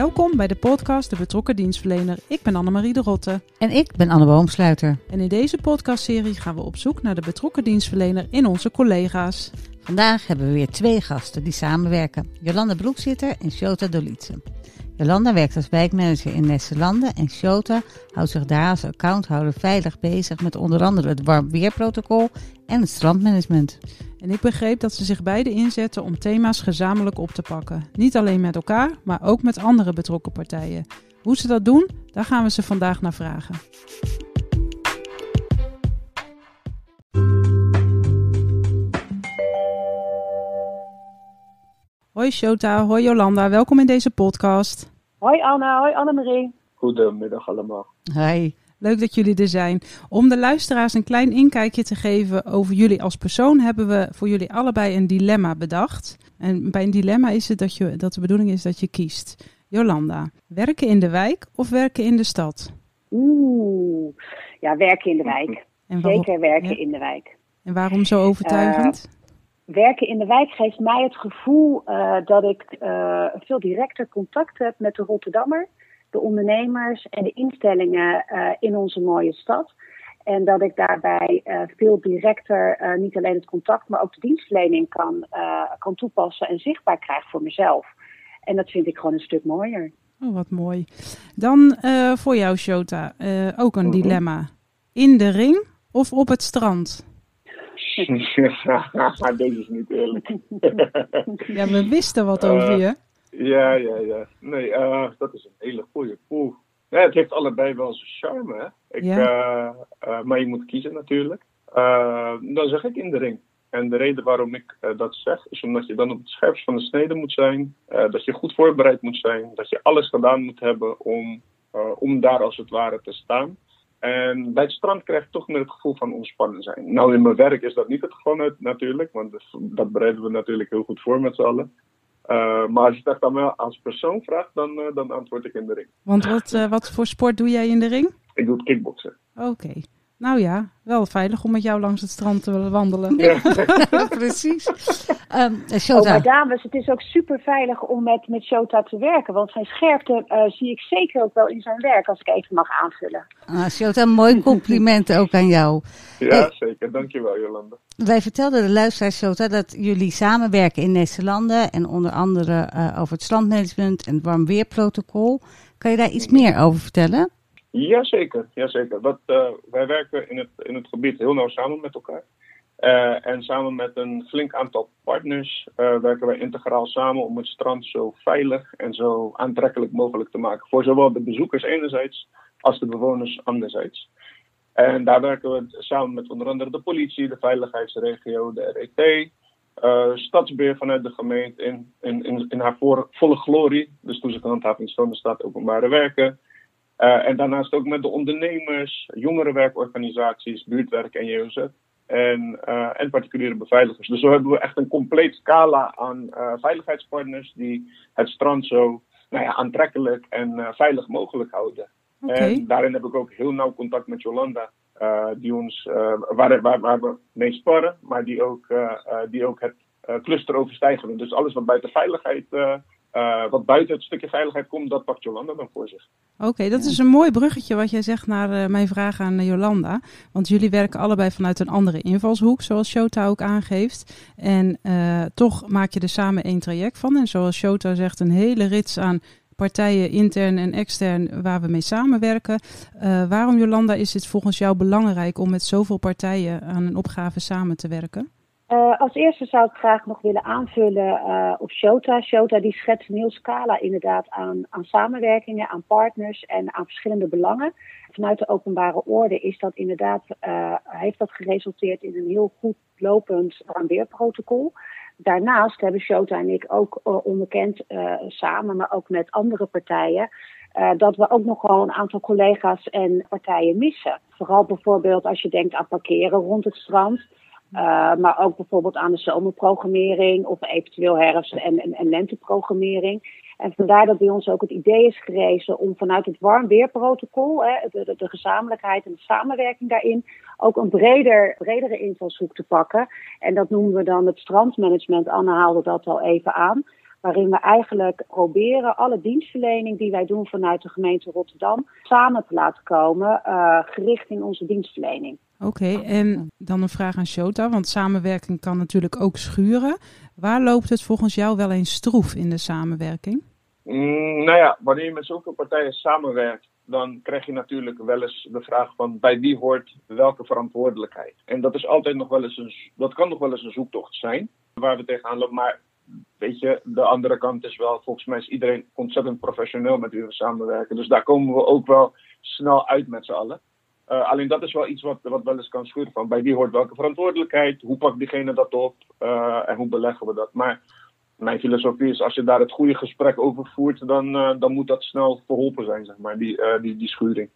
Welkom bij de podcast De Betrokken Dienstverlener. Ik ben Annemarie de Rotte. En ik ben Anne Boomsluiter. En in deze podcastserie gaan we op zoek naar de betrokken dienstverlener in onze collega's. Vandaag hebben we weer twee gasten die samenwerken. Jolanda Broekzitter en Shota Dolitsen. Jolanda werkt als wijkmanager in Nesselanden en Shota houdt zich daar als accounthouder veilig bezig met onder andere het warm weerprotocol en het strandmanagement. En ik begreep dat ze zich beide inzetten om thema's gezamenlijk op te pakken. Niet alleen met elkaar, maar ook met andere betrokken partijen. Hoe ze dat doen, daar gaan we ze vandaag naar vragen. Hoi Shota, hoi Jolanda, welkom in deze podcast. Hoi Anna, hoi Annemarie. Goedemiddag allemaal. Hi. Leuk dat jullie er zijn. Om de luisteraars een klein inkijkje te geven over jullie als persoon, hebben we voor jullie allebei een dilemma bedacht. En bij een dilemma is het dat, je, dat de bedoeling is dat je kiest. Jolanda, werken in de wijk of werken in de stad? Oeh, ja, werken in de wijk. En Zeker werken ja. in de wijk. En waarom zo overtuigend? Uh, werken in de wijk geeft mij het gevoel uh, dat ik uh, veel directer contact heb met de Rotterdammer de ondernemers en de instellingen uh, in onze mooie stad. En dat ik daarbij uh, veel directer uh, niet alleen het contact, maar ook de dienstverlening kan, kan toepassen en zichtbaar krijg voor mezelf. En dat vind ik gewoon een stuk mooier. Oh, wat mooi. Dan voor jou, Shota, ook een dilemma. In de ring of op het strand? Deze is niet eerlijk. ja, we wisten wat over je. Ja, ja, ja. Nee, uh, dat is een hele goede. Ja, het heeft allebei wel zijn charme, hè. Ik, ja. uh, maar je moet kiezen natuurlijk. dan zeg ik in de ring. En de reden waarom ik dat zeg, is omdat je dan op het scherpst van de snede moet zijn. dat je goed voorbereid moet zijn. Dat je alles gedaan moet hebben om, om daar als het ware te staan. En bij het strand krijg je toch meer het gevoel van ontspannen zijn. Nou, in mijn werk is dat niet het geval natuurlijk. Want dat bereiden we natuurlijk heel goed voor met z'n allen. Uh, maar als je het echt aan mij als persoon vraagt, dan, uh, dan antwoord ik in de ring. Want wat, uh, wat voor sport doe jij in de ring? Ik doe kickboksen. Oké. Okay. Nou ja, wel veilig om met jou langs het strand te wandelen. Ja. Precies. Um, Shota. Oh, maar dames, het is ook super veilig om met, met Shota te werken. Want zijn scherpte uh, zie ik zeker ook wel in zijn werk, als ik even mag aanvullen. Ah, Shota, mooi compliment ook aan jou. Ja, hey, zeker. Dankjewel, Jolanda. Wij vertelden de luisteraars, Shota, dat jullie samenwerken in Nederlanden. En onder andere uh, over het strandmanagement en het warmweerprotocol. Kan je daar iets meer over vertellen? Jazeker, jazeker. Wat, uh, wij werken in het, in het gebied heel nauw samen met elkaar. Uh, en samen met een flink aantal partners uh, werken wij integraal samen om het strand zo veilig en zo aantrekkelijk mogelijk te maken. Voor zowel de bezoekers enerzijds als de bewoners anderzijds. En daar werken we samen met onder andere de politie, de veiligheidsregio, de RET, uh, stadsbeheer vanuit de gemeente in, in, in, in haar volle glorie. Dus toezicht en handhaving van de stad openbare werken. En daarnaast ook met de ondernemers, jongerenwerkorganisaties, buurtwerk en JOZ. En, uh, en particuliere beveiligers. Dus zo hebben we echt een compleet scala aan uh, veiligheidspartners die het strand zo nou ja, aantrekkelijk en veilig mogelijk houden. Okay. En daarin heb ik ook heel nauw contact met Jolanda, die ons, waar, waar, waar, we mee sparren, maar die ook, die ook het cluster overstijgen. Dus alles wat buiten veiligheid uh, wat buiten het stukje veiligheid komt, dat pakt Jolanda dan voor zich. Oké, okay, dat is een mooi bruggetje wat jij zegt naar uh, mijn vraag aan Jolanda. Want jullie werken allebei vanuit een andere invalshoek, zoals Shota ook aangeeft. En uh, toch maak je er samen één traject van. En zoals Shota zegt, een hele rits aan partijen, intern en extern, waar we mee samenwerken. waarom, Jolanda, is het volgens jou belangrijk om met zoveel partijen aan een opgave samen te werken? Uh, als eerste zou ik graag nog willen aanvullen uh, op Shota. Shota die schetst een heel scala inderdaad aan, aan samenwerkingen, aan partners en aan verschillende belangen. Vanuit de openbare orde is dat inderdaad, uh, heeft dat geresulteerd in een heel goed lopend warmweerprotocol. daarnaast hebben Shota en ik ook onderkend, samen, maar ook met andere partijen, dat we ook nog wel een aantal collega's en partijen missen. Vooral bijvoorbeeld als je denkt aan parkeren rond het strand. Maar ook bijvoorbeeld aan de zomerprogrammering of eventueel herfst- en, en, en lenteprogrammering. En vandaar dat bij ons ook het idee is gerezen om vanuit het warm weerprotocol, hè, de, de, gezamenlijkheid en de samenwerking daarin, ook een breder, bredere invalshoek te pakken. En dat noemen we dan het strandmanagement. Anne haalde dat al even aan. Waarin we eigenlijk proberen alle dienstverlening die wij doen vanuit de gemeente Rotterdam samen te laten komen, uh, gericht in onze dienstverlening. Oké, okay, en dan een vraag aan Shota, want samenwerking kan natuurlijk ook schuren. Waar loopt het volgens jou wel eens stroef in de samenwerking? Mm, nou ja, wanneer je met zoveel partijen samenwerkt, dan krijg je natuurlijk wel eens de vraag van bij wie hoort welke verantwoordelijkheid. En dat is altijd nog wel eens een, dat kan nog wel eens een zoektocht zijn waar we tegenaan lopen. Maar weet je, de andere kant is wel, volgens mij is iedereen ontzettend professioneel met wie we samenwerken. Dus daar komen we ook wel snel uit met z'n allen. Uh, alleen dat is wel iets wat, wat wel eens kan schuren van bij wie hoort welke verantwoordelijkheid, hoe pakt diegene dat op uh, en hoe beleggen we dat. Maar mijn filosofie is, als je daar het goede gesprek over voert, dan, uh, dan moet dat snel verholpen zijn, zeg maar, die, die, die schuring.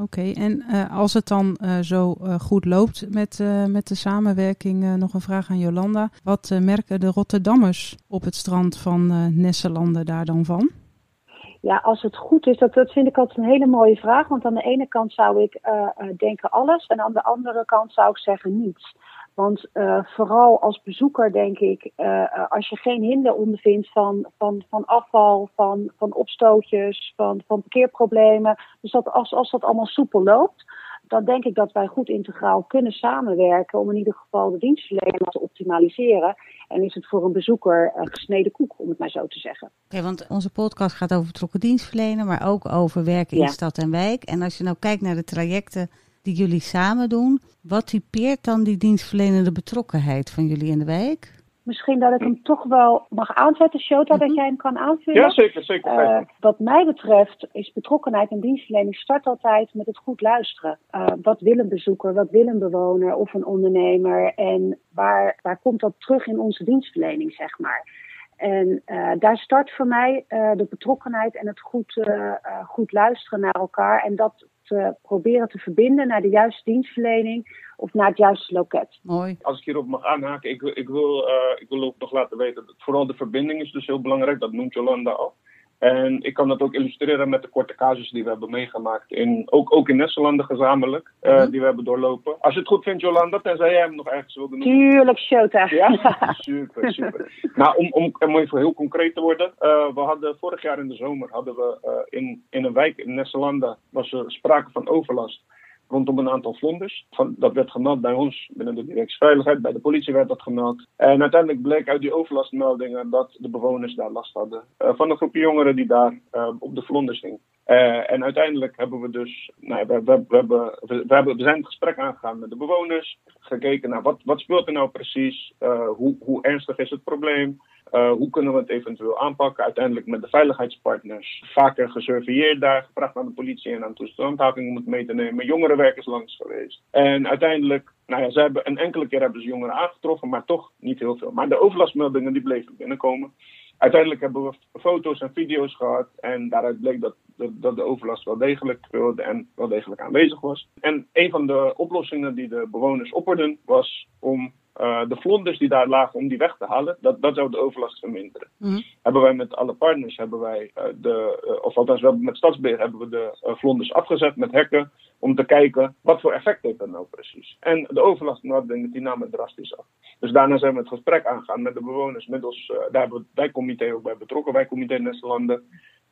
Oké, en als het dan zo goed loopt met, met de samenwerking, nog een vraag aan Jolanda. Wat merken de Rotterdammers op het strand van Nesselanden daar dan van? Ja, als het goed is, dat, dat vind ik altijd een hele mooie vraag. Want aan de ene kant zou ik uh, denken alles en aan de andere kant zou ik zeggen niets. Want uh, vooral als bezoeker denk ik, uh, als je geen hinder ondervindt van, van, van afval, van, van opstootjes, van, van parkeerproblemen. Dus dat als, als dat allemaal soepel loopt, dan denk ik dat wij goed integraal kunnen samenwerken om in ieder geval de dienstverlening te optimaliseren. En is het voor een bezoeker een gesneden koek, om het maar zo te zeggen. Oké, okay, want onze podcast gaat over betrokken dienstverlenen, maar ook over werken in ja. stad en wijk. En als je nou kijkt naar de trajecten die jullie samen doen, wat typeert dan die dienstverlenende betrokkenheid van jullie in de wijk? Misschien dat ik hem toch wel mag aanzetten, Shota, mm -hmm. dat jij hem kan aanvullen. Ja, zeker, zeker. Uh, wat mij betreft is betrokkenheid en dienstverlening start altijd met het goed luisteren. Uh, wat wil een bezoeker, wat wil een bewoner of een ondernemer en waar, waar komt dat terug in onze dienstverlening, zeg maar. En uh, daar start voor mij de betrokkenheid en het goed, goed luisteren naar elkaar en dat te proberen te verbinden naar de juiste dienstverlening of naar het juiste loket. Mooi. Als ik hierop mag aanhaken, ik, ik, wil, uh, ik wil ook nog laten weten dat vooral de verbinding is dus heel belangrijk. Dat noemt Jolanda al. En ik kan dat ook illustreren met de korte casus die we hebben meegemaakt. In, ook, ook in Nesselanden gezamenlijk, uh, mm -hmm. die we hebben doorlopen. Als je het goed vindt, Jolanda, tenzij jij hem nog ergens wilde noemen. Tuurlijk, Shota. Ja, super, super. nou, om, om, om even heel concreet te worden. Uh, we hadden vorig jaar in de zomer, hadden we uh, in, in een wijk in Nesselanden, was er sprake van overlast rondom een aantal vlonders. Van, dat werd gemeld bij ons binnen de directie veiligheid, bij de politie werd dat gemeld. En uiteindelijk bleek uit die overlastmeldingen dat de bewoners daar last hadden uh, van een groepje jongeren die daar uh, op de vlonders hing. Uh, en uiteindelijk hebben we dus, nou, we, we, hebben, we, hebben, we zijn het gesprek aangegaan met de bewoners, gekeken naar wat, wat speelt er nou precies, hoe, hoe ernstig is het probleem. Uh, hoe kunnen we het eventueel aanpakken? Uiteindelijk met de veiligheidspartners. Vaker gesurveilleerd daar, gevraagd aan de politie en aan toestandhouding om het mee te nemen. Jongerenwerkers langs geweest. En uiteindelijk, nou ja, ze hebben een enkele keer hebben ze jongeren aangetroffen, maar toch niet heel veel. Maar de overlastmeldingen die bleven binnenkomen. Uiteindelijk hebben we foto's en video's gehad en daaruit bleek dat, dat, dat de overlast wel degelijk speelde en wel degelijk aanwezig was. En een van de oplossingen die de bewoners opperden was om uh, de vlonders die daar lagen om die weg te halen, dat, dat zou de overlast verminderen. Mm. Hebben wij met alle partners, hebben wij uh, de, uh, of althans wel met Stadsbeheer, hebben we de vlonders afgezet met hekken om te kijken wat voor effect heeft dat nou precies. En de overlast, nou, die namen drastisch af. Dus daarna zijn we het gesprek aangegaan met de bewoners, middels, daar hebben we het wijkcomité ook bij betrokken, wijkcomité Nestelanden.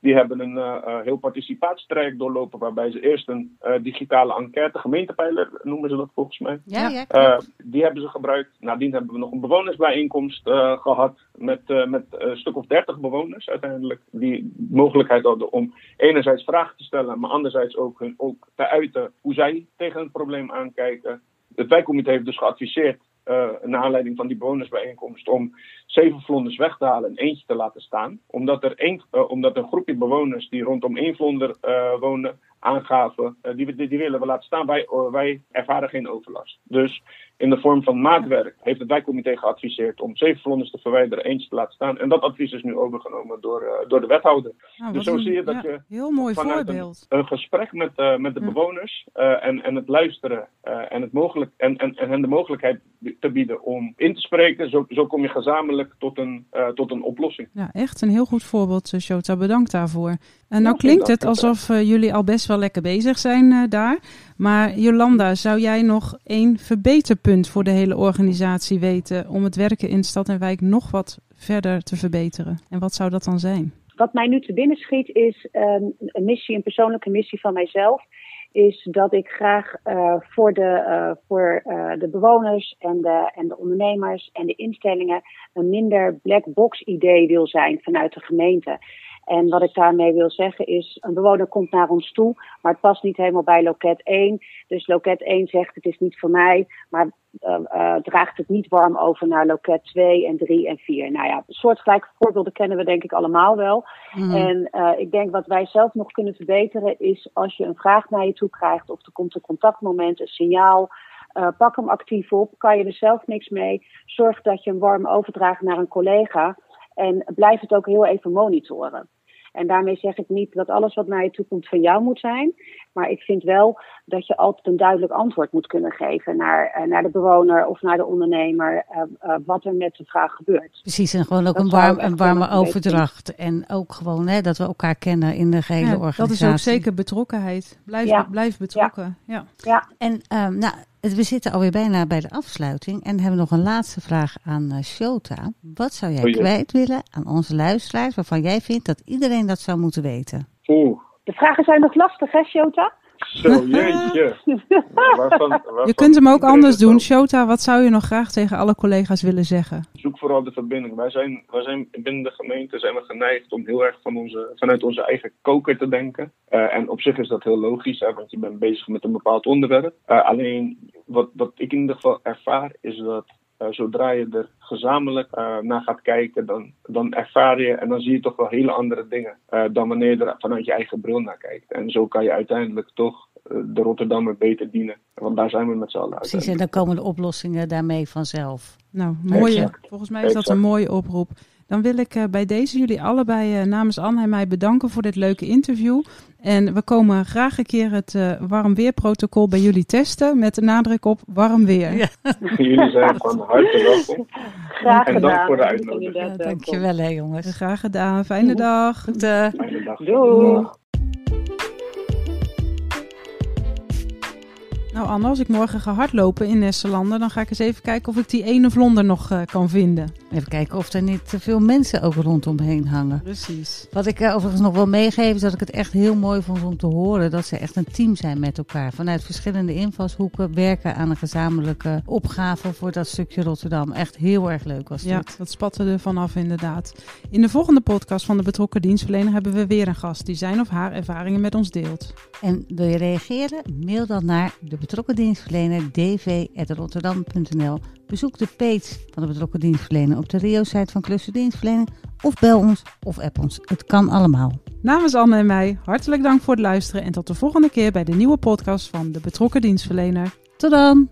Die hebben een uh, heel participatietraject doorlopen, waarbij ze eerst een uh, digitale enquête, gemeentepeiler noemen ze dat volgens mij. Ja, ja. Uh, die hebben ze gebruikt. Nadien hebben we nog een bewonersbijeenkomst gehad met, met een stuk of dertig bewoners uiteindelijk. Die mogelijkheid hadden om enerzijds vragen te stellen, maar anderzijds ook, hun, ook te uiten hoe zij tegen het probleem aankijken. Het wijkcomité heeft dus geadviseerd uh, naar aanleiding van die bonusbijeenkomst om zeven vlonders weg te halen en eentje te laten staan. Omdat er een, uh, omdat een groepje bewoners die rondom één vlonder uh, wonen aangaven, uh, die, die, die, willen we laten staan. Wij, wij ervaren geen overlast. Dus in de vorm van maatwerk heeft het wijkcomité geadviseerd om zeven vlonders te verwijderen, eentje te laten staan. En dat advies is nu overgenomen door, door de wethouder. Nou, dus zo een, zie je dat ja, je heel mooi vanuit voorbeeld. Een, een, gesprek met, met de Ja. bewoners en, en het luisteren en, het mogelijk, en, en, en hen de mogelijkheid te bieden om in te spreken, zo, zo kom je gezamenlijk tot een, tot een oplossing. Ja, echt een heel goed voorbeeld, Shota. Bedankt daarvoor. En nou klinkt het alsof jullie al best wel lekker bezig zijn daar. Maar Jolanda, zou jij nog één verbeterpunt voor de hele organisatie weten om het werken in stad en wijk nog wat verder te verbeteren? En wat zou dat dan zijn? Wat mij nu te binnen schiet is um, een missie, een persoonlijke missie van mijzelf. Is dat ik graag uh, voor, de, uh, voor uh, de bewoners en de, en de ondernemers en de instellingen een minder black box idee wil zijn vanuit de gemeente. En wat ik daarmee wil zeggen is, een bewoner komt naar ons toe, maar het past niet helemaal bij loket 1. Dus loket 1 zegt het is niet voor mij, maar uh, uh, draagt het niet warm over naar loket 2 en 3 en 4. Nou ja, soortgelijke voorbeelden kennen we denk ik allemaal wel. Mm. En uh, ik denk wat wij zelf nog kunnen verbeteren is als je een vraag naar je toe krijgt of er komt een contactmoment, een signaal. Uh, pak hem actief op, kan je er zelf niks mee. Zorg dat je hem warm overdraagt naar een collega. En blijf het ook heel even monitoren. En daarmee zeg ik niet dat alles wat naar je toe komt van jou moet zijn. Maar ik vind wel dat je altijd een duidelijk antwoord moet kunnen geven naar, uh, naar de bewoner of naar de ondernemer. Uh, uh, wat er met de vraag gebeurt. Precies, en gewoon ook dat een, warm, een warme overdracht. En ook gewoon hè, dat we elkaar kennen in de gehele ja, organisatie. Dat is ook zeker betrokkenheid. Blijf, ja. blijf betrokken. Ja. ja. ja. En um, nou, we zitten alweer bijna bij de afsluiting en hebben nog een laatste vraag aan uh, Shota. Wat zou jij Oei. kwijt willen aan onze luisteraars waarvan jij vindt dat iedereen dat zou moeten weten? Oeh, De vragen zijn nog lastig, hè, Shota? zo jeetje. Waarvan, waarvan Je kunt hem ook anders doen. Shota, wat zou je nog graag tegen alle collega's willen zeggen? Zoek vooral de verbinding. Wij zijn, wij zijn binnen de gemeente zijn we geneigd om heel erg van onze, vanuit onze eigen koker te denken. Uh, en op zich is dat heel logisch, hè, want je bent bezig met een bepaald onderwerp. Uh, alleen wat, wat ik in ieder geval ervaar is dat uh, zodra je er gezamenlijk uh, naar gaat kijken, dan, dan ervaar je en dan zie je toch wel hele andere dingen uh, dan wanneer je er vanuit je eigen bril naar kijkt. En zo kan je uiteindelijk toch uh, de Rotterdammer beter dienen. Want daar zijn we met z'n allen Precies, en dan komen de oplossingen daarmee vanzelf. Nou, mooie, Exact. volgens mij is dat een mooie oproep. Dan wil ik uh, bij deze jullie allebei uh, namens Anne en mij bedanken voor dit leuke interview. En we komen graag een keer het uh, warm weerprotocol bij jullie testen met de nadruk op warm weer. Ja. Jullie zijn van harte welkom. Graag En gedaan. dank voor de En uitnodiging. Ja, dankjewel hè jongens. Graag gedaan. Fijne dag. Fijne dag. Doei. Nou Anne, als ik morgen ga hardlopen in Nesselanden, dan ga ik eens even kijken of ik die ene vlonder nog uh, kan vinden. even kijken of er niet te veel mensen ook rondomheen hangen. Precies. Wat ik uh, overigens nog wil meegeven is dat ik het echt heel mooi vond om te horen dat ze echt een team zijn met elkaar. Vanuit verschillende invalshoeken werken aan een gezamenlijke opgave voor dat stukje Rotterdam. Echt heel erg leuk was dit. Ja, dat spatte er vanaf inderdaad. In de volgende podcast van de betrokken dienstverlener hebben we weer een gast die zijn of haar ervaringen met ons deelt. En wil je reageren? Mail dan naar de betrokken dienstverlener dv.rotterdam.nl. Bezoek de page van de betrokken dienstverlener op de Rio-site van Cluster Dienstverlening of bel ons of app ons. Het kan allemaal. Namens Anne en mij, hartelijk dank voor het luisteren en tot de volgende keer bij de nieuwe podcast van de betrokken dienstverlener. Tot dan!